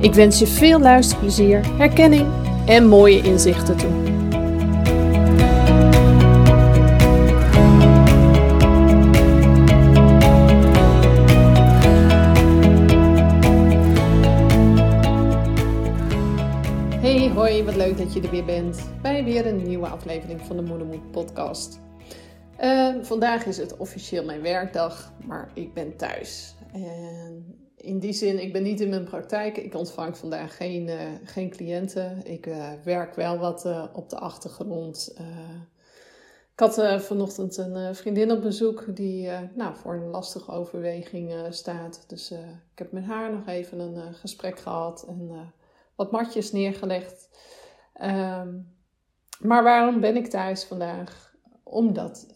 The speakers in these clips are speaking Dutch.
Ik wens je veel luisterplezier, herkenning en mooie inzichten toe. Hey, hoi, wat leuk dat je er weer bent bij weer een nieuwe aflevering van de Moedermoed podcast. Uh, vandaag is het officieel mijn werkdag, maar ik ben thuis. En in die zin, ik ben niet in mijn praktijk. Ik ontvang vandaag geen, uh, geen cliënten. Ik uh, werk wel wat uh, op de achtergrond. ik had vanochtend een vriendin op bezoek die nou, voor een lastige overweging staat. Dus ik heb met haar nog even een gesprek gehad en wat matjes neergelegd. Um, maar waarom ben ik thuis vandaag? Omdat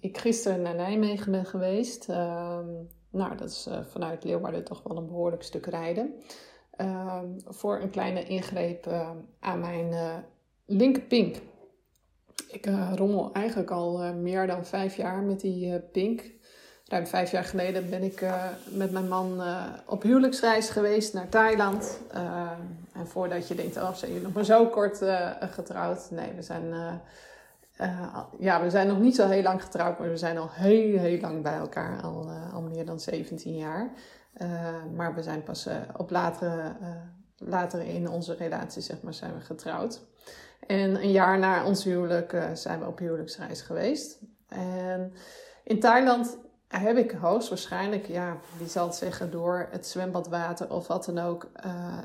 ik gisteren naar Nijmegen ben geweest. Ehm, nou, dat is uh, vanuit Leeuwarden toch wel een behoorlijk stuk rijden. Uh, voor een kleine ingreep uh, aan mijn uh, linkerpink. Ik rommel eigenlijk al meer dan vijf jaar met die pink. Ruim vijf jaar geleden ben ik met mijn man op huwelijksreis geweest naar Thailand. en voordat je denkt, oh, zijn jullie nog maar zo kort getrouwd? Nee, we zijn uh, ja, we zijn nog niet zo heel lang getrouwd, maar we zijn al heel, heel lang bij elkaar, al, uh, al meer dan 17 jaar. Uh, maar we zijn pas op latere, later in onze relatie, zeg maar, zijn we getrouwd. En een jaar na ons huwelijk zijn we op huwelijksreis geweest. En in Thailand heb ik hoogstwaarschijnlijk, ja, wie zal het zeggen, door het zwembadwater of wat dan ook,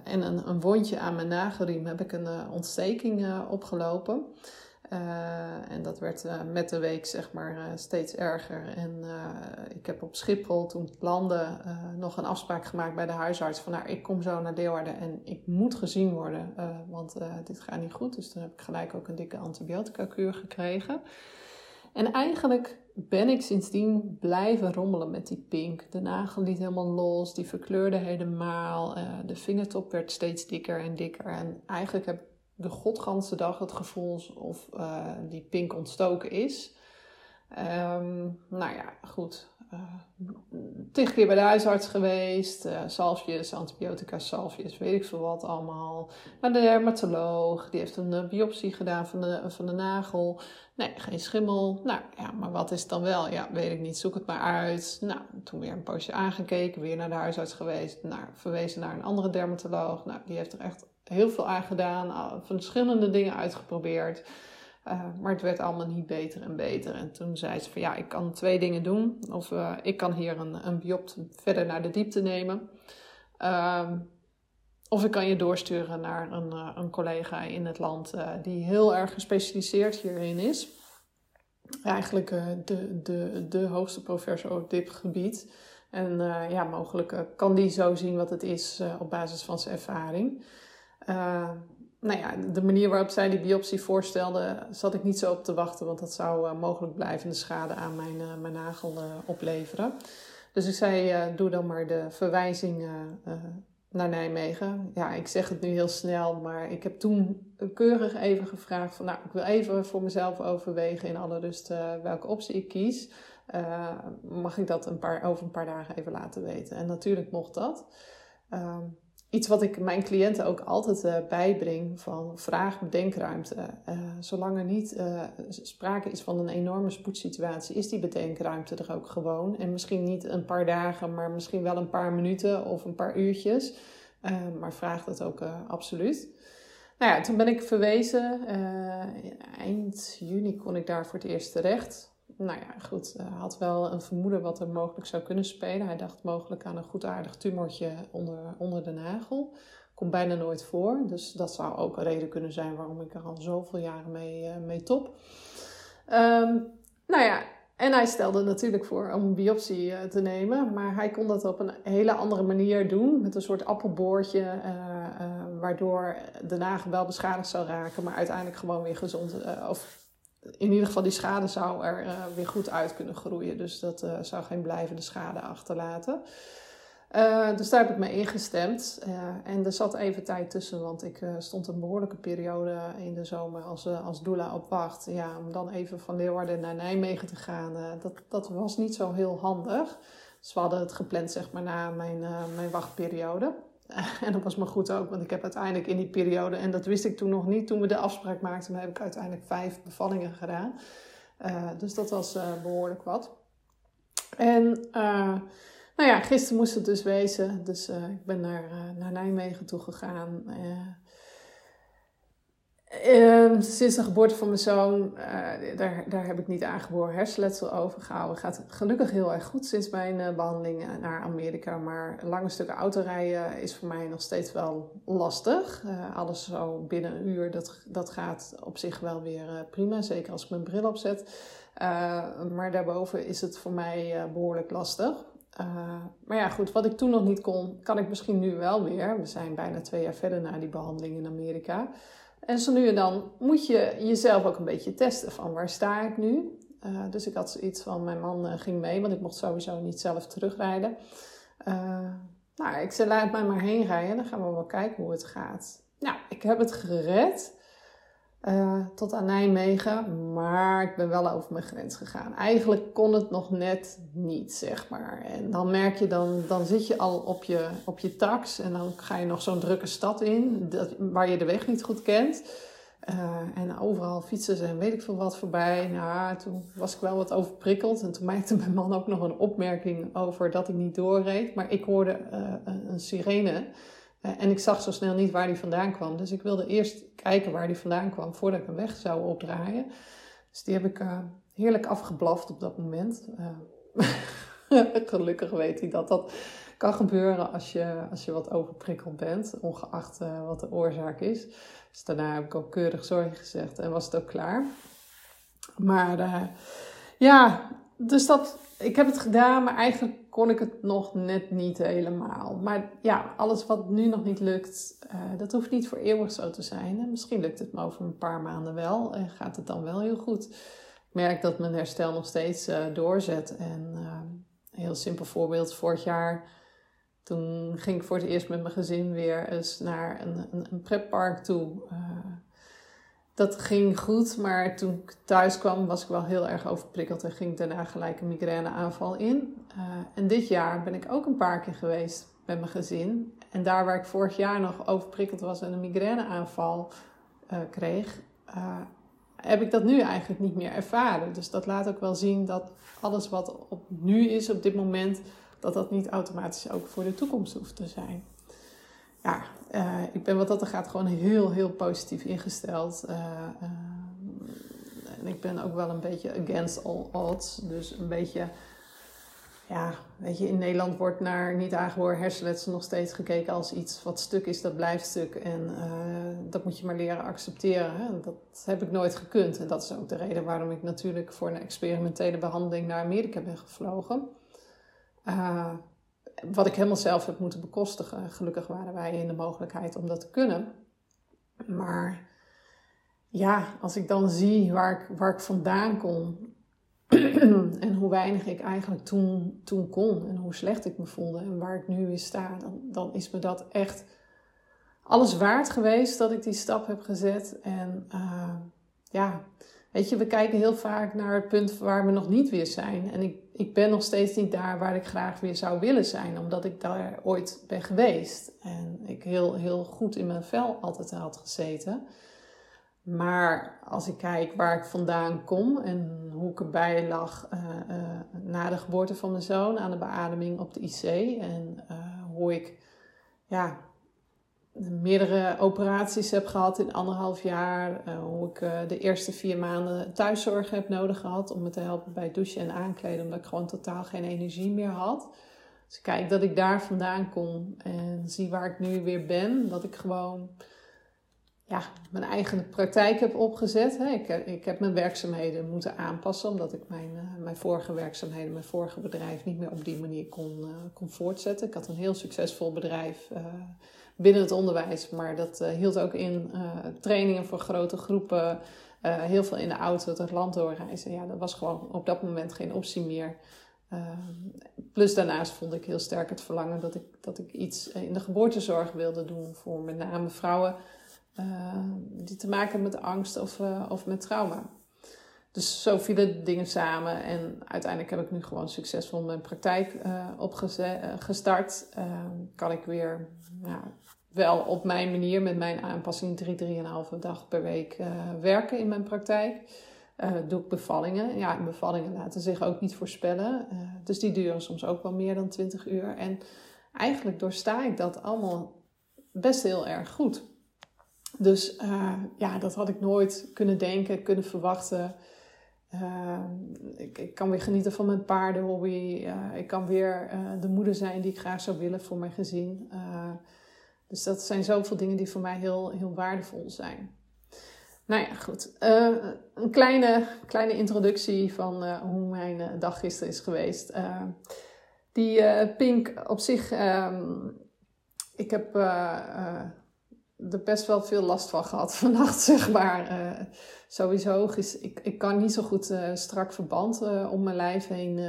en een, een wondje aan mijn nagelriem heb ik een ontsteking opgelopen. Uh, en dat werd uh, met de week zeg maar uh, steeds erger. En ik heb op Schiphol toen het landde nog een afspraak gemaakt bij de huisarts. Van nou, ik kom zo naar Leeuwarden en ik moet gezien worden. want dit gaat niet goed. Dus toen heb ik gelijk ook een dikke antibiotica kuur gekregen. En eigenlijk ben ik sindsdien blijven rommelen met die pink. De nagel liet helemaal los, die verkleurde helemaal. de vingertop werd steeds dikker en dikker. En eigenlijk heb ik de godganse dag het gevoel of uh, die pink ontstoken is. Um, nou ja, goed. Uh, tig keer bij de huisarts geweest. Uh, salfjes, antibiotica salfjes, weet ik veel wat allemaal. Naar de dermatoloog. Die heeft een biopsie gedaan van de, van de nagel. Nee, geen schimmel. Nou ja, maar wat is het dan wel? Ja, weet ik niet. Zoek het maar uit. Nou, toen weer een poosje aangekeken. Weer naar de huisarts geweest. Nou, verwezen naar een andere dermatoloog. Nou, die heeft er echt heel veel aan gedaan, verschillende dingen uitgeprobeerd. Uh, maar het werd allemaal niet beter en beter. En toen zei ze van ja, ik kan twee dingen doen. Of uh, ik kan hier een, een verder naar de diepte nemen. Uh, of ik kan je doorsturen naar een, uh, een collega in het land die heel erg gespecialiseerd hierin is. Eigenlijk de, de, de hoogste professor op dit gebied. En ja, mogelijk kan die zo zien wat het is op basis van zijn ervaring. Uh, nou ja, de manier waarop zij die biopsie voorstelde, zat ik niet zo op te wachten, want dat zou uh, mogelijk blijvende schade aan mijn, uh, mijn nagel opleveren. Dus ik zei, doe dan maar de verwijzing naar Nijmegen. Ja, ik zeg het nu heel snel, maar ik heb toen keurig even gevraagd van, nou, ik wil even voor mezelf overwegen in alle rust welke optie ik kies. mag ik dat een paar, over een paar dagen even laten weten? En natuurlijk mocht dat. Ehm, iets wat ik mijn cliënten ook altijd uh, bijbreng van vraag bedenkruimte. Uh, zolang er niet sprake is van een enorme spoedsituatie, is die bedenkruimte er ook gewoon. En misschien niet een paar dagen, maar misschien wel een paar minuten of een paar uurtjes. maar vraagt het ook absoluut. Nou ja, toen ben ik verwezen. eind juni kon ik daar voor het eerst terecht. Nou ja, goed. Hij had wel een vermoeden wat er mogelijk zou kunnen spelen. Hij dacht mogelijk aan een goedaardig tumortje onder, onder de nagel. Komt bijna nooit voor. Dus dat zou ook een reden kunnen zijn waarom ik er al zoveel jaren mee, mee top. Um, nou ja, en hij stelde natuurlijk voor om een biopsie uh, te nemen. Maar hij kon dat op een hele andere manier doen. Met een soort appelboordje. Uh, waardoor de nagel wel beschadigd zou raken. Maar uiteindelijk gewoon weer gezond. of in ieder geval die schade zou er weer goed uit kunnen groeien. Dus dat zou geen blijvende schade achterlaten. Uh, dus daar heb ik mee ingestemd. En er zat even tijd tussen, want ik stond een behoorlijke periode in de zomer als, als doula op wacht. Ja, om dan even van Leeuwarden naar Nijmegen te gaan, dat, dat was niet zo heel handig. Dus we hadden het gepland zeg maar na mijn, mijn wachtperiode. en dat was me goed ook, want ik heb uiteindelijk in die periode, en dat wist ik toen nog niet, toen we de afspraak maakten, heb ik uiteindelijk vijf bevallingen gedaan. dus dat was behoorlijk wat. En nou ja, gisteren moest het dus wezen. Dus ik ben naar, naar Nijmegen toe gegaan. Uh, sinds de geboorte van mijn zoon, daar, daar heb ik niet aangeboren hersenletsel overgehouden. Gaat gelukkig heel erg goed sinds mijn behandeling naar Amerika. Maar lange stukken autorijden is voor mij nog steeds wel lastig. alles zo binnen een uur, dat, dat gaat op zich wel weer prima. Zeker als ik mijn bril opzet. maar daarboven is het voor mij behoorlijk lastig. Uh, maar ja, goed, wat ik toen nog niet kon, kan ik misschien nu wel weer. We zijn bijna twee jaar verder na die behandeling in Amerika. En zo nu en dan moet je jezelf ook een beetje testen van waar sta ik nu. Uh, dus ik had zoiets van, mijn man uh, ging mee, want ik mocht sowieso niet zelf terugrijden. nou, ik zei, laat mij maar heen rijden, dan gaan we wel kijken hoe het gaat. Nou, ik heb het gered. Uh, tot aan Nijmegen, maar ik ben wel over mijn grens gegaan. Eigenlijk kon het nog net niet, zeg maar. En dan merk je, dan, dan zit je al op je, op je tax en dan ga je nog zo'n drukke stad in, dat, waar je de weg niet goed kent. Uh, en overal fietsen ze en weet ik veel wat voorbij. Nou, toen was ik wel wat overprikkeld. En toen maakte mijn man ook nog een opmerking over dat ik niet doorreed. Maar ik hoorde uh, een sirene. Eh, en ik zag zo snel niet waar die vandaan kwam. Dus ik wilde eerst kijken waar die vandaan kwam voordat ik hem weg zou opdraaien. Dus die heb ik uh, heerlijk afgeblaft op dat moment. Uh, gelukkig weet hij dat dat kan gebeuren als je, als je wat overprikkeld bent, ongeacht wat de oorzaak is. Dus daarna heb ik ook keurig zorg gezegd en was het ook klaar. Maar ja, dus dat, ik heb het gedaan, maar eigenlijk kon ik het nog net niet helemaal. Maar ja, alles wat nu nog niet lukt, uh, dat hoeft niet voor eeuwig zo te zijn. En misschien lukt het me over een paar maanden wel en gaat het dan wel heel goed. Ik merk dat mijn herstel nog steeds uh, doorzet. En uh, een heel simpel voorbeeld, vorig jaar toen ging ik voor het eerst met mijn gezin weer eens naar een, een, een pretpark toe dat ging goed, maar toen ik thuis kwam was ik wel heel erg overprikkeld en ging daarna gelijk een migraineaanval in. Uh, en dit jaar ben ik ook een paar keer geweest met mijn gezin. En daar waar ik vorig jaar nog overprikkeld was en een migraineaanval uh, kreeg, uh, heb ik dat nu eigenlijk niet meer ervaren. Dus dat laat ook wel zien dat alles wat op nu is op dit moment, dat dat niet automatisch ook voor de toekomst hoeft te zijn ja, uh, ik ben wat dat er gaat gewoon heel, heel positief ingesteld. Uh, uh, en ik ben ook wel een beetje against all odds. Dus een beetje, ja, weet je, in Nederland wordt naar niet aangeboren hersenletsel nog steeds gekeken als iets wat stuk is, dat blijft stuk. En dat moet je maar leren accepteren. Hè? Dat heb ik nooit gekund. En dat is ook de reden waarom ik natuurlijk voor een experimentele behandeling naar Amerika ben gevlogen wat ik helemaal zelf heb moeten bekostigen. Gelukkig waren wij in de mogelijkheid om dat te kunnen. Maar ja, als ik dan zie waar ik, waar ik vandaan kom en hoe weinig ik eigenlijk toen, toen kon en hoe slecht ik me voelde en waar ik nu weer sta, dan, dan is me dat echt alles waard geweest dat ik die stap heb gezet. En uh, ja, Weet je, we kijken heel vaak naar het punt waar we nog niet weer zijn. En ik, ik ben nog steeds niet daar waar ik graag weer zou willen zijn, omdat ik daar ooit ben geweest. En ik heel, heel goed in mijn vel altijd had gezeten. Maar als ik kijk waar ik vandaan kom en hoe ik erbij lag uh, uh, na de geboorte van mijn zoon aan de beademing op de IC. En uh, hoe ik ja, meerdere operaties heb gehad in anderhalf jaar. Uh, hoe ik uh, de eerste vier maanden thuiszorg heb nodig gehad om me te helpen bij douchen en aankleden, omdat ik gewoon totaal geen energie meer had. Dus kijk dat ik daar vandaan kom en zie waar ik nu weer ben. Dat ik gewoon ja, mijn eigen praktijk heb opgezet. Ik, ik heb mijn werkzaamheden moeten aanpassen, omdat ik mijn, uh, mijn vorige werkzaamheden, mijn vorige bedrijf niet meer op die manier kon, kon voortzetten. Ik had een heel succesvol bedrijf binnen het onderwijs, maar dat hield ook in trainingen voor grote groepen, heel veel in de auto het land doorreizen. Ja, dat was gewoon op dat moment geen optie meer. plus daarnaast vond ik heel sterk het verlangen dat ik, dat ik iets in de geboortezorg wilde doen voor met name vrouwen die te maken hebben met angst of, of met trauma. Dus zo vielen dingen samen en uiteindelijk heb ik nu gewoon succesvol mijn praktijk opgestart. kan ik weer nou, wel op mijn manier met mijn aanpassing drie, drieënhalve dag per week werken in mijn praktijk. doe ik bevallingen. Ja, bevallingen laten zich ook niet voorspellen. dus die duren soms ook wel meer dan 20 uur. En eigenlijk doorsta ik dat allemaal best heel erg goed. Dus ja, dat had ik nooit kunnen denken, kunnen verwachten. Ik, ik, kan weer genieten van mijn paardenhobby. Ik kan weer de moeder zijn die ik graag zou willen voor mijn gezin. Dus dat zijn zoveel dingen die voor mij heel, heel waardevol zijn. Nou ja, goed. een kleine, kleine introductie van hoe mijn dag gisteren is geweest. die Pink op zich. Um, ik heb er best wel veel last van gehad vannacht, zeg maar. Sowieso, ik, ik kan niet zo goed strak verband om mijn lijf heen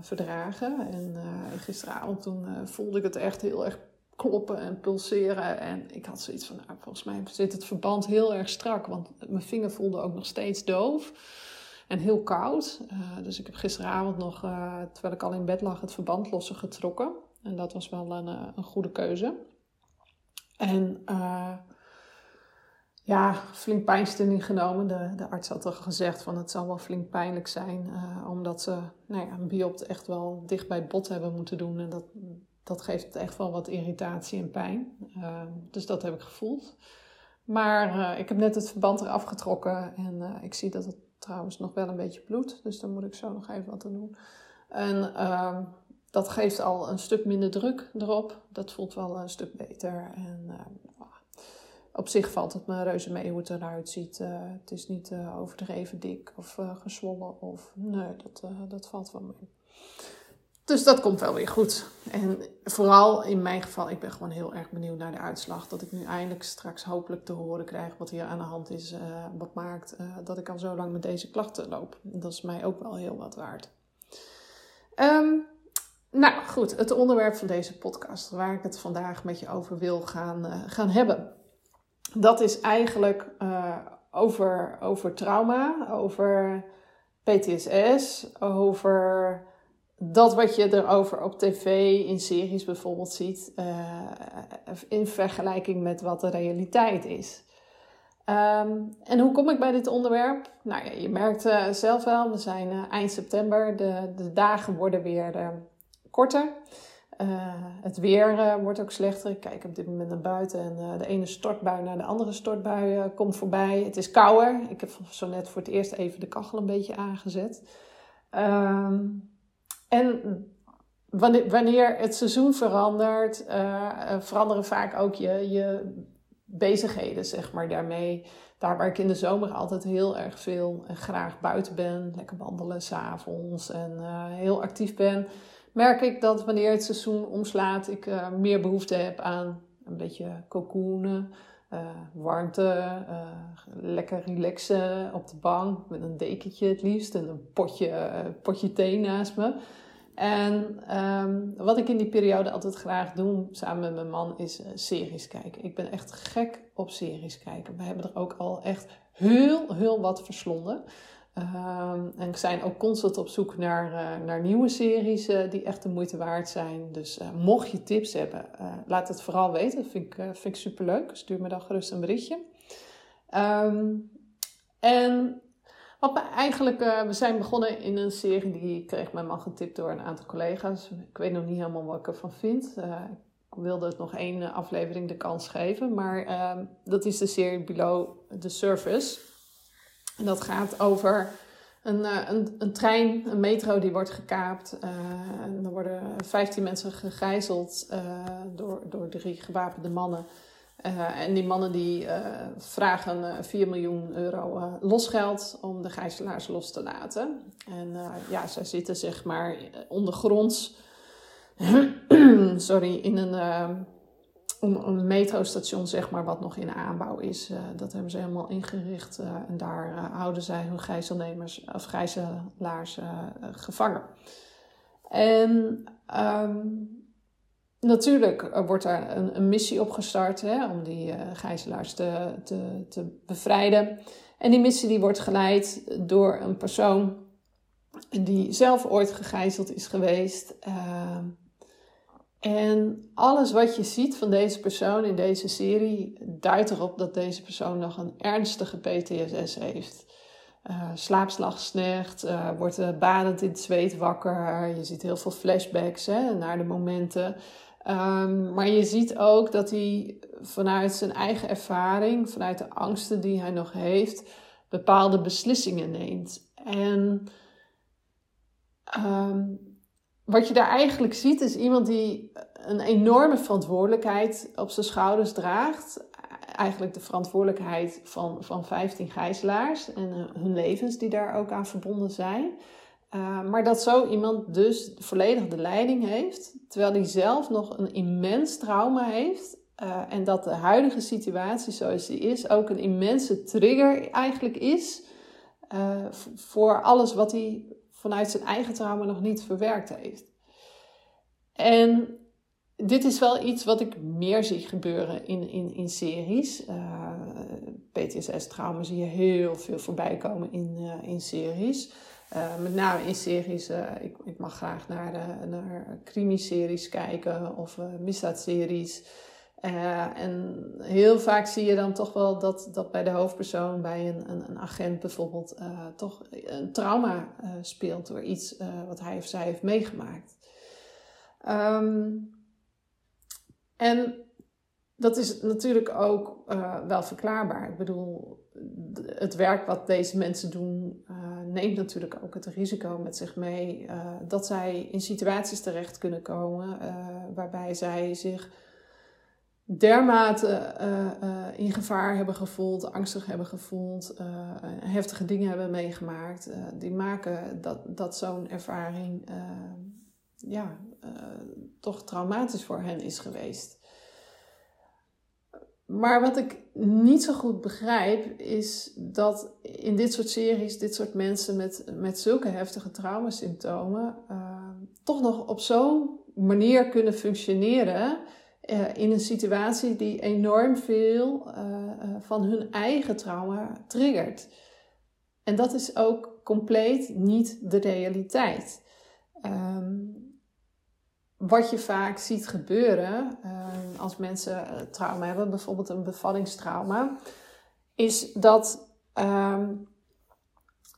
verdragen. En gisteravond toen voelde ik het echt heel erg kloppen en pulseren. En ik had zoiets van, nou, volgens mij zit het verband heel erg strak. Want mijn vinger voelde ook nog steeds doof en heel koud. dus ik heb gisteravond nog, terwijl ik al in bed lag, het verband losser getrokken. En dat was wel een, een goede keuze. En ja, flink pijnstilling genomen. De, de arts had al gezegd van het zal wel flink pijnlijk zijn. Omdat ze nou ja, een biopt echt wel dicht bij het bot hebben moeten doen. En dat, dat geeft echt wel wat irritatie en pijn. Uh, dus dat heb ik gevoeld. Maar ik heb net het verband eraf getrokken. En ik zie dat het trouwens nog wel een beetje bloedt. Dus daar moet ik zo nog even wat aan doen. En ehm, dat geeft al een stuk minder druk erop. Dat voelt wel een stuk beter. En uh, op zich valt het me reuze mee hoe het eruit ziet. Uh, het is niet overdreven dik of gezwollen. Of, nee, dat, dat valt wel mee. Dus dat komt wel weer goed. En vooral in mijn geval, ik ben gewoon heel erg benieuwd naar de uitslag. Dat ik nu eindelijk straks hopelijk te horen krijg wat hier aan de hand is. wat maakt dat ik al zo lang met deze klachten loop. Dat is mij ook wel heel wat waard. Um, nou goed, het onderwerp van deze podcast, waar ik het vandaag met je over wil gaan, uh, gaan hebben. Dat is eigenlijk over, over trauma, over PTSS, over dat wat je erover op tv, in series bijvoorbeeld ziet, uh, in vergelijking met wat de realiteit is. Um, en hoe kom ik bij dit onderwerp? Nou ja, je merkt zelf wel, we zijn eind september, de, de dagen worden weer korter. Het weer wordt ook slechter. Ik kijk op dit moment naar buiten en de ene stortbui naar de andere stortbui komt voorbij. Het is kouder. Ik heb zo net voor het eerst even de kachel een beetje aangezet. Um, en wanneer, het seizoen verandert, veranderen vaak ook je, je bezigheden, zeg maar, daarmee. Daar waar ik in de zomer altijd heel erg veel en graag buiten ben, lekker wandelen s'avonds en heel actief ben merk ik dat wanneer het seizoen omslaat, ik meer behoefte heb aan een beetje cocoonen, warmte, uh, lekker relaxen op de bank met een dekentje het liefst en een potje, potje thee naast me. En um, wat ik in die periode altijd graag doe samen met mijn man is series kijken. Ik ben echt gek op series kijken. We hebben er ook al echt heel, heel wat verslonden. Um, en we zijn ook constant op zoek naar, uh, naar nieuwe series uh, die echt de moeite waard zijn. Dus uh, mocht je tips hebben, laat het vooral weten. Dat vind ik, vind ik superleuk. Stuur me dan gerust een berichtje. Um, en wat eigenlijk, we zijn begonnen in een serie die kreeg mijn man getipt door een aantal collega's. Ik weet nog niet helemaal wat ik ervan vind. ik wilde het nog één aflevering de kans geven. Maar ehm, dat is de serie Below the Surface. En dat gaat over een, uh, een, een, trein, een metro die wordt gekaapt. En er worden 15 mensen gegijzeld uh, door, door drie gewapende mannen. en die mannen die vragen 4 miljoen euro losgeld om de gijzelaars los te laten. En ja, zij zitten zeg maar ondergronds sorry, in een, uh, een metrostation, zeg maar, wat nog in aanbouw is. Uh, dat hebben ze helemaal ingericht. Uh, en daar houden zij hun gijzelnemers of gijzelaars gevangen. En um, natuurlijk wordt er een, een, missie opgestart hè, om die gijzelaars te, te, bevrijden. En die missie die wordt geleid door een persoon die zelf ooit gegijzeld is geweest. En alles wat je ziet van deze persoon in deze serie duidt erop dat deze persoon nog een ernstige PTSS heeft. Uh, slaapslag slecht, uh, wordt uh, badend in het zweet wakker. Je ziet heel veel flashbacks hè, naar de momenten. Um, maar je ziet ook dat hij vanuit zijn eigen ervaring, vanuit de angsten die hij nog heeft, bepaalde beslissingen neemt. En um, wat je daar eigenlijk ziet is iemand die een enorme verantwoordelijkheid op zijn schouders draagt. Eigenlijk de verantwoordelijkheid van, van 15 gijzelaars en eh, hun levens die daar ook aan verbonden zijn. Uh, maar dat zo iemand dus volledig de leiding heeft, terwijl hij zelf nog een immens trauma heeft. Uh, en dat de huidige situatie zoals die is ook een immense trigger eigenlijk is voor alles wat hij vanuit zijn eigen trauma nog niet verwerkt heeft. En dit is wel iets wat ik meer zie gebeuren in, in, in series. Uh, eh, PTSS-trauma zie je heel veel voorbij komen in, uh, in series. Uh, met name in series, ik, ik mag graag naar, naar crimiseries kijken of misdaadseries. En heel vaak zie je dan toch wel dat, dat bij de hoofdpersoon, bij een, een, een agent bijvoorbeeld, toch een trauma speelt door iets wat hij of zij heeft meegemaakt. Um, en dat is natuurlijk ook wel verklaarbaar. Ik bedoel, het werk wat deze mensen doen, neemt natuurlijk ook het risico met zich mee dat zij in situaties terecht kunnen komen waarbij zij zich dermate in gevaar hebben gevoeld, angstig hebben gevoeld, heftige dingen hebben meegemaakt. die maken dat, dat zo'n ervaring ja, toch traumatisch voor hen is geweest. Maar wat ik niet zo goed begrijp, is dat in dit soort series, dit soort mensen met, met zulke heftige traumasymptomen, toch nog op zo'n manier kunnen functioneren uh, in een situatie die enorm veel van hun eigen trauma triggert. En dat is ook compleet niet de realiteit. Um, wat je vaak ziet gebeuren als mensen trauma hebben, bijvoorbeeld een bevallingstrauma, is dat uh,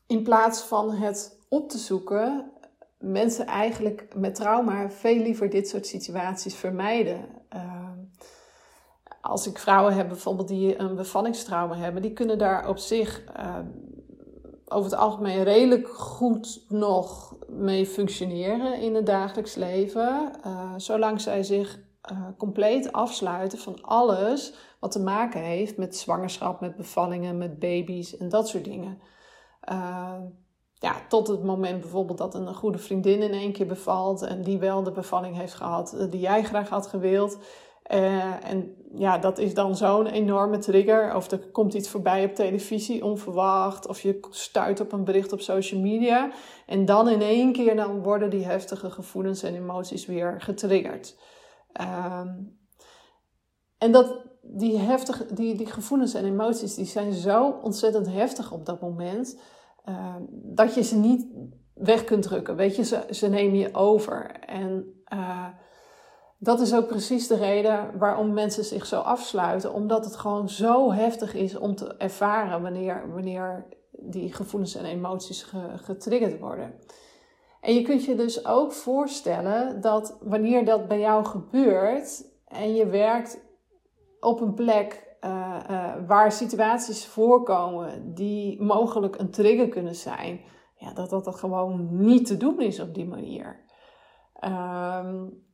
in plaats van het op te zoeken, mensen eigenlijk met trauma veel liever dit soort situaties vermijden. Ehm, als ik vrouwen heb bijvoorbeeld die een bevallingstrauma hebben, die kunnen daar op zich ehm, over het algemeen redelijk goed nog mee functioneren in het dagelijks leven. Uh, zolang zij zich uh, compleet afsluiten van alles wat te maken heeft met zwangerschap, met bevallingen, met baby's en dat soort dingen. Ja, tot het moment bijvoorbeeld dat een goede vriendin in één keer bevalt en die wel de bevalling heeft gehad die jij graag had gewild. Uh, en ja, dat is dan zo'n enorme trigger. Of er komt iets voorbij op televisie, onverwacht. Of je stuit op een bericht op social media. En dan in één keer dan worden die heftige gevoelens en emoties weer getriggerd. Um, en dat, die, heftige, die, die gevoelens en emoties die zijn zo ontzettend heftig op dat moment. Uh, dat je ze niet weg kunt drukken. Weet je, ze, ze nemen je over. En... Uh, dat is ook precies de reden waarom mensen zich zo afsluiten. Omdat het gewoon zo heftig is om te ervaren wanneer, wanneer die gevoelens en emoties getriggerd worden. En je kunt je dus ook voorstellen dat wanneer dat bij jou gebeurt en je werkt op een plek uh, uh, waar situaties voorkomen die mogelijk een trigger kunnen zijn, ja, dat dat gewoon niet te doen is op die manier. Um,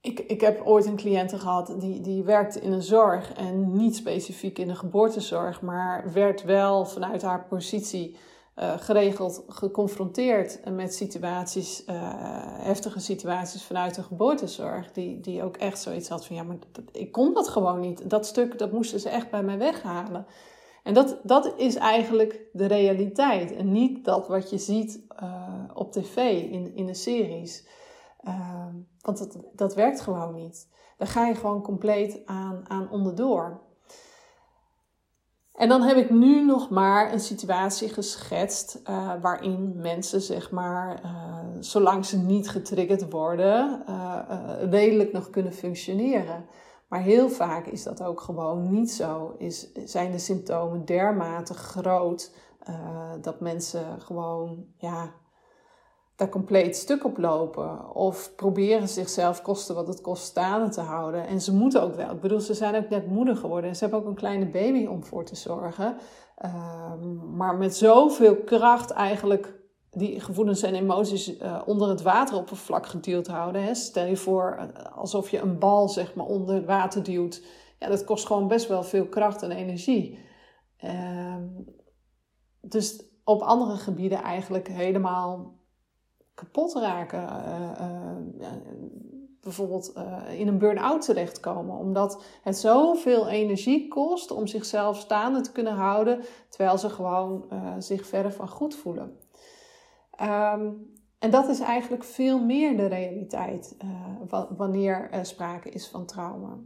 ik, ik heb ooit een cliënte gehad die, die werkte in een zorg en niet specifiek in de geboortezorg, maar werd wel vanuit haar positie uh, geregeld geconfronteerd met situaties, uh, heftige situaties vanuit de geboortezorg, die, die ook echt zoiets had van ja, maar dat, ik kon dat gewoon niet. Dat stuk, dat moesten ze echt bij mij weghalen. En dat, dat is eigenlijk de realiteit en niet dat wat je ziet uh, op tv in, in de series. Ehm, want dat, dat werkt gewoon niet. Daar ga je gewoon compleet aan, aan onderdoor. En dan heb ik nu nog maar een situatie geschetst uh, waarin mensen, zeg maar, uh, zolang ze niet getriggerd worden, uh, redelijk nog kunnen functioneren. Maar heel vaak is dat ook gewoon niet zo. Is, zijn de symptomen dermate groot dat mensen gewoon ja, compleet stuk op lopen. Of proberen zichzelf kosten wat het kost staande te houden. En ze moeten ook wel. Ik bedoel, ze zijn ook net moeder geworden. En ze hebben ook een kleine baby om voor te zorgen. Um, maar met zoveel kracht eigenlijk die gevoelens en emoties uh, onder het wateroppervlak geduwd houden. Hè. Stel je voor uh, alsof je een bal zeg maar, onder water duwt. Ja, dat kost gewoon best wel veel kracht en energie. Um, dus op andere gebieden eigenlijk helemaal kapot raken. Uh, bijvoorbeeld uh, in een burn-out terechtkomen. Omdat het zoveel energie kost om zichzelf staande te kunnen houden. Terwijl ze gewoon zich verder van goed voelen. Um, en dat is eigenlijk veel meer de realiteit wanneer er sprake is van trauma.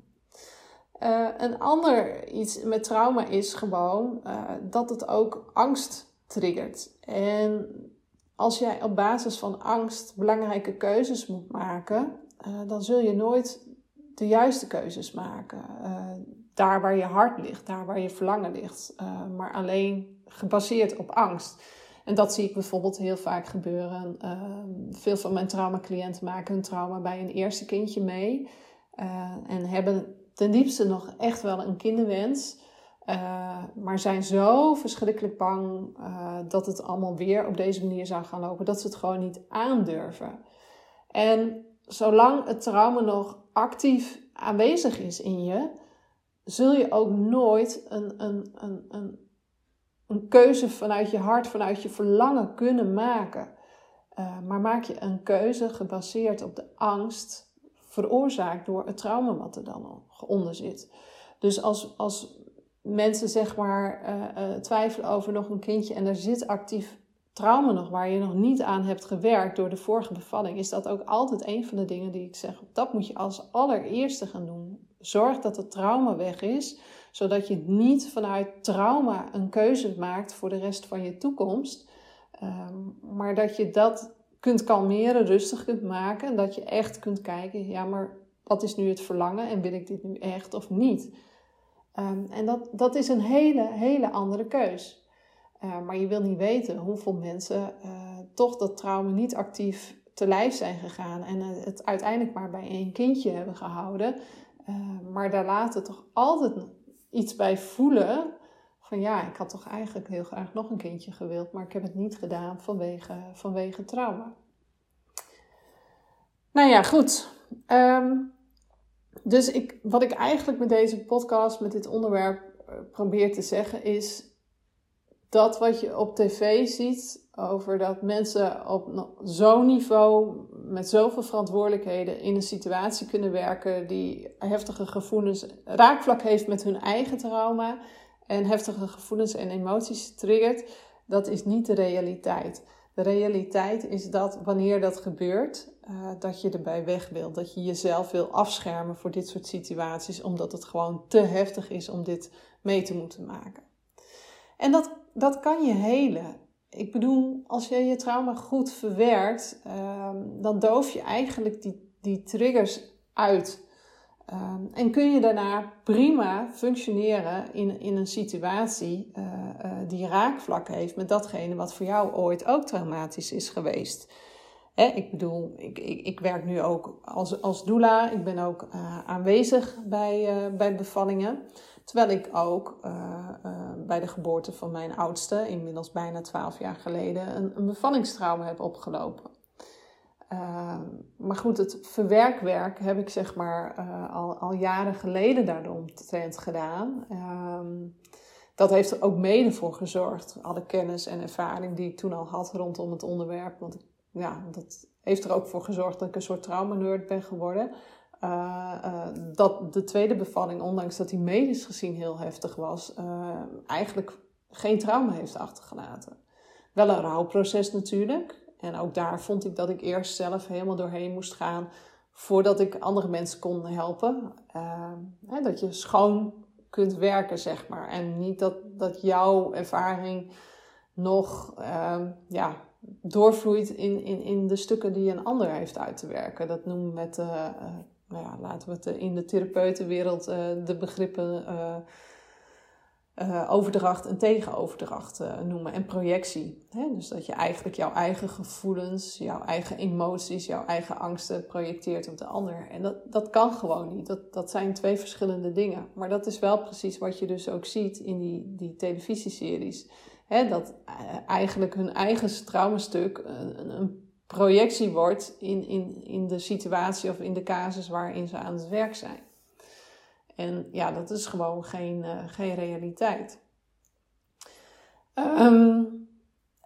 een ander iets met trauma is gewoon dat het ook angst triggert. En als jij op basis van angst belangrijke keuzes moet maken, uh, dan zul je nooit de juiste keuzes maken. Uh, daar waar je hart ligt, daar waar je verlangen ligt, uh, maar alleen gebaseerd op angst. En dat zie ik bijvoorbeeld heel vaak gebeuren. veel van mijn trauma-cliënten maken hun trauma bij een eerste kindje mee. en hebben ten diepste nog echt wel een kinderwens. Uh, maar zijn zo verschrikkelijk bang uh, dat het allemaal weer op deze manier zou gaan lopen, dat ze het gewoon niet aandurven. En zolang het trauma nog actief aanwezig is in je, zul je ook nooit een, een, een, een, een keuze vanuit je hart, vanuit je verlangen kunnen maken. Uh, maar maak je een keuze gebaseerd op de angst, veroorzaakt door het trauma wat er dan onder zit. Dus als, als mensen zeg maar uh, uh, twijfelen over nog een kindje en er zit actief trauma nog waar je nog niet aan hebt gewerkt door de vorige bevalling, is dat ook altijd een van de dingen die ik zeg. Dat moet je als allereerste gaan doen. Zorg dat het trauma weg is, zodat je niet vanuit trauma een keuze maakt voor de rest van je toekomst, um, maar dat je dat kunt kalmeren, rustig kunt maken en dat je echt kunt kijken, ja, maar wat is nu het verlangen en wil ik dit nu echt of niet? Um, en dat, dat is een hele, hele andere keus. Uh, maar je wil niet weten hoeveel mensen uh, toch dat trauma niet actief te lijf zijn gegaan en het uiteindelijk maar bij één kindje hebben gehouden. maar daar later toch altijd iets bij voelen van ja, ik had toch eigenlijk heel graag nog een kindje gewild, maar ik heb het niet gedaan vanwege, vanwege trauma. Nou ja, goed. Um, dus ik, wat ik eigenlijk met deze podcast, met dit onderwerp uh, probeer te zeggen, is dat wat je op tv ziet over dat mensen op zo'n niveau met zoveel verantwoordelijkheden in een situatie kunnen werken die heftige gevoelens, raakvlak heeft met hun eigen trauma en heftige gevoelens en emoties triggert, dat is niet de realiteit. De realiteit is dat wanneer dat gebeurt, uh, dat je erbij weg wilt. Dat je jezelf wil afschermen voor dit soort situaties, omdat het gewoon te heftig is om dit mee te moeten maken. En dat, dat kan je helen. Ik bedoel, als je je trauma goed verwerkt, uh, dan doof je eigenlijk die, die triggers uit. Um, en kun je daarna prima functioneren in, in een situatie uh, uh, die raakvlak heeft met datgene wat voor jou ooit ook traumatisch is geweest. Hè, ik bedoel, ik, ik, ik werk nu ook als, als doula. Ik ben ook aanwezig bij, bij bevallingen. Terwijl ik ook bij de geboorte van mijn oudste, inmiddels bijna 12 jaar geleden, een bevallingstrauma heb opgelopen. Ehm, maar goed, het verwerkwerk heb ik zeg maar uh, al, al jaren geleden daaromtrent gedaan. Ehm, dat heeft er ook mede voor gezorgd. Alle kennis en ervaring die ik toen al had rondom het onderwerp. Want ja, dat heeft er ook voor gezorgd dat ik een soort trauma-nerd ben geworden. Uh, uh, dat de tweede bevalling, ondanks dat die medisch gezien heel heftig was, eigenlijk geen trauma heeft achtergelaten. Wel een rouwproces natuurlijk. En ook daar vond ik dat ik eerst zelf helemaal doorheen moest gaan voordat ik andere mensen kon helpen. Uh, hè, dat je schoon kunt werken, zeg maar. En niet dat, dat jouw ervaring nog uh, ja, doorvloeit in, in, in de stukken die een ander heeft uit te werken. Dat noemen we met, uh, nou ja, laten we het in de therapeutenwereld eh, de begrippen uh, overdracht en tegenoverdracht uh, noemen en projectie. Dus dat je eigenlijk jouw eigen gevoelens, jouw eigen emoties, jouw eigen angsten projecteert op de ander. En dat, dat kan gewoon niet. Dat, dat zijn twee verschillende dingen. Maar dat is wel precies wat je dus ook ziet in die, die televisieseries. Dat uh, eigenlijk hun eigen traumastuk een, een projectie wordt in, in, in de situatie of in de casus waarin ze aan het werk zijn. En ja, dat is gewoon geen, uh, geen realiteit. Um,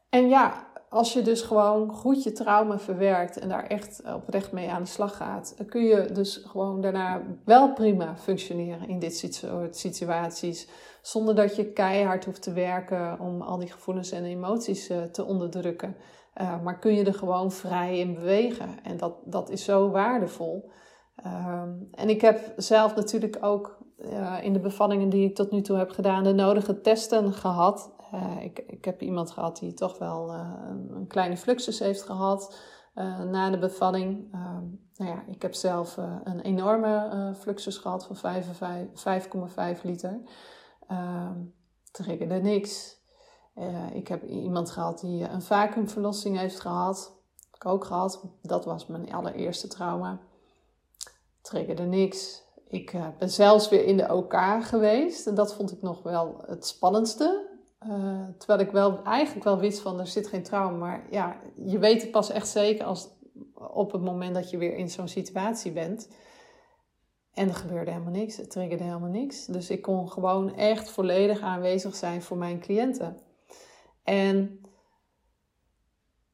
en ja, als je dus gewoon goed je trauma verwerkt en daar echt oprecht mee aan de slag gaat, dan kun je dus gewoon daarna wel prima functioneren in dit soort situaties. Zonder dat je keihard hoeft te werken om al die gevoelens en emoties te onderdrukken. Uh, maar kun je er gewoon vrij in bewegen. En dat, dat is zo waardevol. Ehm, en ik heb zelf natuurlijk ook uh, in de bevallingen die ik tot nu toe heb gedaan, de nodige testen gehad. Uh, ik, ik heb iemand gehad die toch wel uh, een kleine fluxus heeft gehad na de bevalling. Ehm, nou ja, ik heb zelf een enorme fluxus gehad van 5,5 liter. Um, triggerde niks. ik heb iemand gehad die een vacuümverlossing heeft gehad. Ik ook gehad. Dat was mijn allereerste trauma triggerde niks. Ik uh, ben zelfs weer in de OK geweest. En dat vond ik nog wel het spannendste. Uh, terwijl ik wel eigenlijk wel wist van er zit geen trauma. Maar ja, je weet het pas echt zeker als op het moment dat je weer in zo'n situatie bent. En er gebeurde helemaal niks. Het triggerde helemaal niks. Dus ik kon gewoon echt volledig aanwezig zijn voor mijn cliënten. En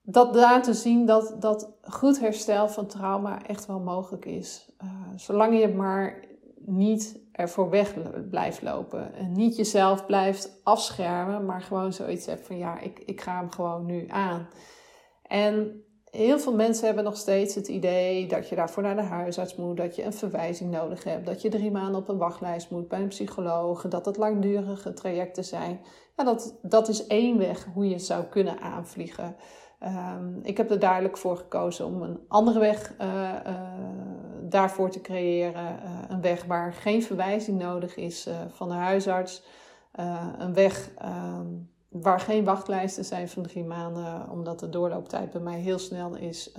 dat laten zien dat, dat goed herstel van trauma echt wel mogelijk is. Uh, zolang je maar niet ervoor weg blijft lopen. En niet jezelf blijft afschermen, maar gewoon zoiets hebt van ja, ik, ik ga hem gewoon nu aan. En heel veel mensen hebben nog steeds het idee dat je daarvoor naar de huisarts moet, dat je een verwijzing nodig hebt, dat je drie maanden op een wachtlijst moet bij een psycholoog, dat het langdurige trajecten zijn. Ja, dat, dat is één weg hoe je zou kunnen aanvliegen. Um, ik heb er duidelijk voor gekozen om een andere weg uh, uh, daarvoor te creëren. Uh, een weg waar geen verwijzing nodig is van de huisarts. een weg um, waar geen wachtlijsten zijn van drie maanden, omdat de doorlooptijd bij mij heel snel is.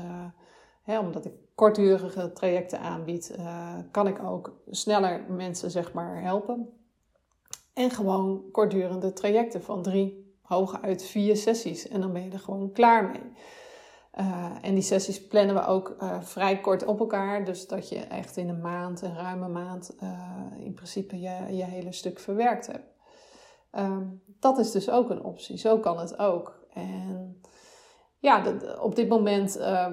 Hè, omdat ik kortdurige trajecten aanbied, kan ik ook sneller mensen zeg maar helpen. En gewoon kortdurende trajecten van drie hooguit vier sessies en dan ben je er gewoon klaar mee. Uh, en die sessies plannen we ook uh, vrij kort op elkaar. Dus dat je echt in een maand, een ruime maand, uh, in principe je, je hele stuk verwerkt hebt. Um, dat is dus ook een optie. Zo kan het ook. En ja, op dit moment uh,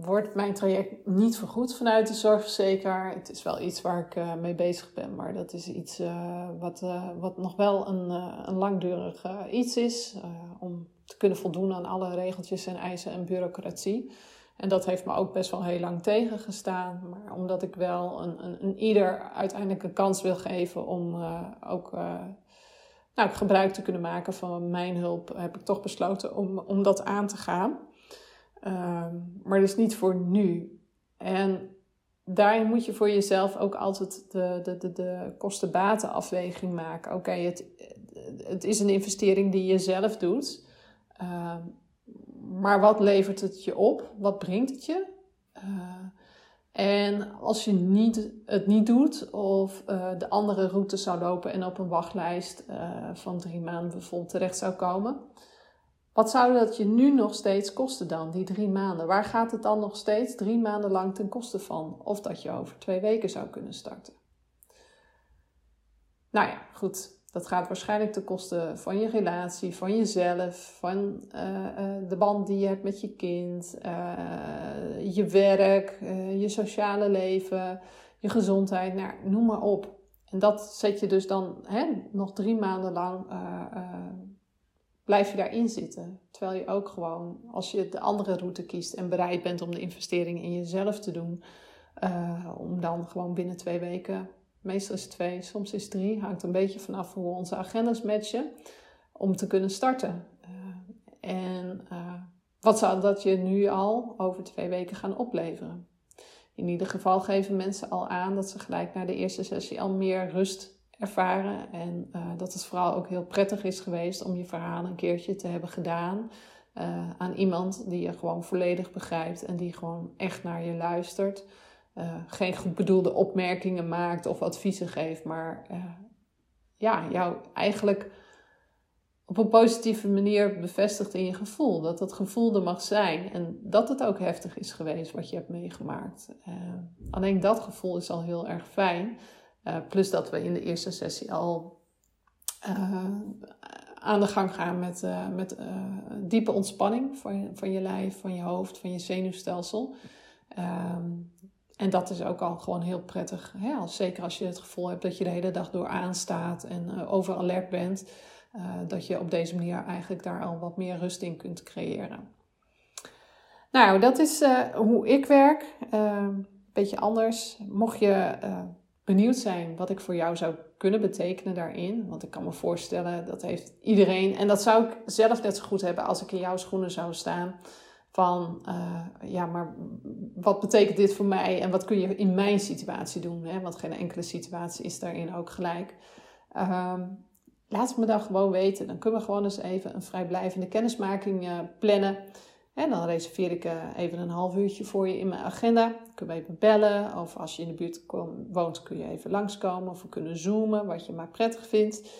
wordt mijn traject niet vergoed vanuit de zorgverzekeraar. Het is wel iets waar ik uh, mee bezig ben, maar dat is iets uh, wat, wat nog wel een, een langdurig iets is. om te kunnen voldoen aan alle regeltjes en eisen en bureaucratie. En dat heeft me ook best wel heel lang tegengestaan. Maar omdat ik wel een, een, een ieder uiteindelijk een kans wil geven om ook nou, gebruik te kunnen maken van mijn hulp, heb ik toch besloten om, om dat aan te gaan. Uh, maar dus niet voor nu. En daarin moet je voor jezelf ook altijd de, de, de, de kosten-baten-afweging maken. Oké, het, het is een investering die je zelf doet. Uh, maar wat levert het je op? Wat brengt het je? En als je niet, het niet doet of de andere route zou lopen en op een wachtlijst van drie maanden bijvoorbeeld terecht zou komen, wat zou dat je nu nog steeds kosten dan, die drie maanden? Waar gaat het dan nog steeds drie maanden lang ten koste van? Of dat je over twee weken zou kunnen starten? Nou ja, goed. Dat gaat waarschijnlijk ten koste van je relatie, van jezelf, van uh, uh, de band die je hebt met je kind, uh, je werk, je sociale leven, je gezondheid, nou, noem maar op. En dat zet je dus dan hè, nog drie maanden lang blijf je daarin zitten. Terwijl je ook gewoon, als je de andere route kiest en bereid bent om de investering in jezelf te doen, om dan gewoon binnen twee weken, meestal is twee, soms is drie, hangt een beetje vanaf hoe onze agendas matchen, om te kunnen starten. Uh, en uh, wat zou dat je nu al over twee weken gaan opleveren? In ieder geval geven mensen al aan dat ze gelijk na de eerste sessie al meer rust ervaren. En uh, dat het vooral ook heel prettig is geweest om je verhaal een keertje te hebben gedaan. Aan iemand die je gewoon volledig begrijpt en die gewoon echt naar je luistert. Uh, geen goed bedoelde opmerkingen maakt of adviezen geeft, maar ja, jou eigenlijk op een positieve manier bevestigt in je gevoel. Dat dat gevoel er mag zijn en dat het ook heftig is geweest wat je hebt meegemaakt. alleen dat gevoel is al heel erg fijn. Plus dat we in de eerste sessie al aan de gang gaan met, met diepe ontspanning van van je lijf, van je hoofd, van je zenuwstelsel. Um, en dat is ook al gewoon heel prettig. Hè? Als, zeker als je het gevoel hebt dat je de hele dag door aanstaat en over alert bent. dat je op deze manier eigenlijk daar al wat meer rust in kunt creëren. Nou, dat is hoe ik werk. Een beetje anders. Mocht je benieuwd zijn wat ik voor jou zou kunnen betekenen daarin. Want ik kan me voorstellen, dat heeft iedereen. En dat zou ik zelf net zo goed hebben als ik in jouw schoenen zou staan. Van uh, ja, maar wat betekent dit voor mij en wat kun je in mijn situatie doen? Hè? Want geen enkele situatie is daarin ook gelijk. Um, laat het me dan gewoon weten. Dan kunnen we gewoon eens even een vrijblijvende kennismaking uh, plannen. En dan reserveer ik eh, even een half uurtje voor je in mijn agenda. Kun je even bellen. Of als je in de buurt woont, kun je even langskomen. Of we kunnen zoomen, wat je maar prettig vindt.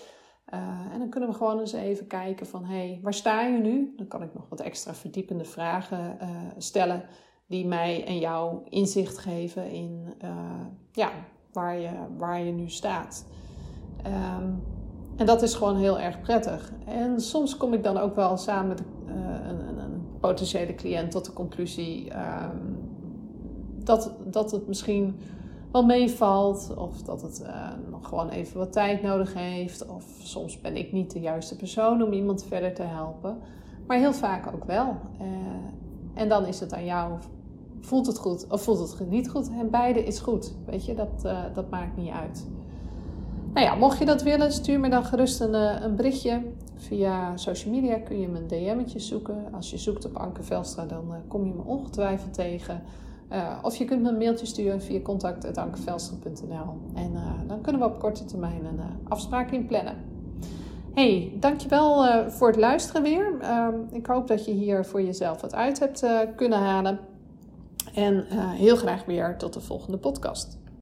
Uh, en dan kunnen we gewoon eens even kijken van... hé, hey, waar sta je nu? Dan kan ik nog wat extra verdiepende vragen uh, stellen... die mij en jou inzicht geven in ja, waar, je, waar je nu staat. Um, en dat is gewoon heel erg prettig. En soms kom ik dan ook wel samen met een, een, een potentiële cliënt tot de conclusie um, dat, dat het misschien wel meevalt, of dat het uh, nog gewoon even wat tijd nodig heeft, of soms ben ik niet de juiste persoon om iemand verder te helpen, maar heel vaak ook wel. Uh, en dan is het aan jou, voelt het goed of voelt het niet goed? En beide is goed, weet je, dat, uh, dat maakt niet uit. Nou ja, mocht je dat willen, stuur me dan gerust een, een berichtje. Via social media kun je mijn DM'tje zoeken. Als je zoekt op Anke Velstra, dan kom je me ongetwijfeld tegen. Uh, of je kunt me een mailtje sturen via contact.ankevelstra.nl. En uh, dan kunnen we op korte termijn een afspraak in plannen. Hey, dankjewel voor het luisteren weer. Ehm, ik hoop dat je hier voor jezelf wat uit hebt kunnen halen. En heel graag weer tot de volgende podcast.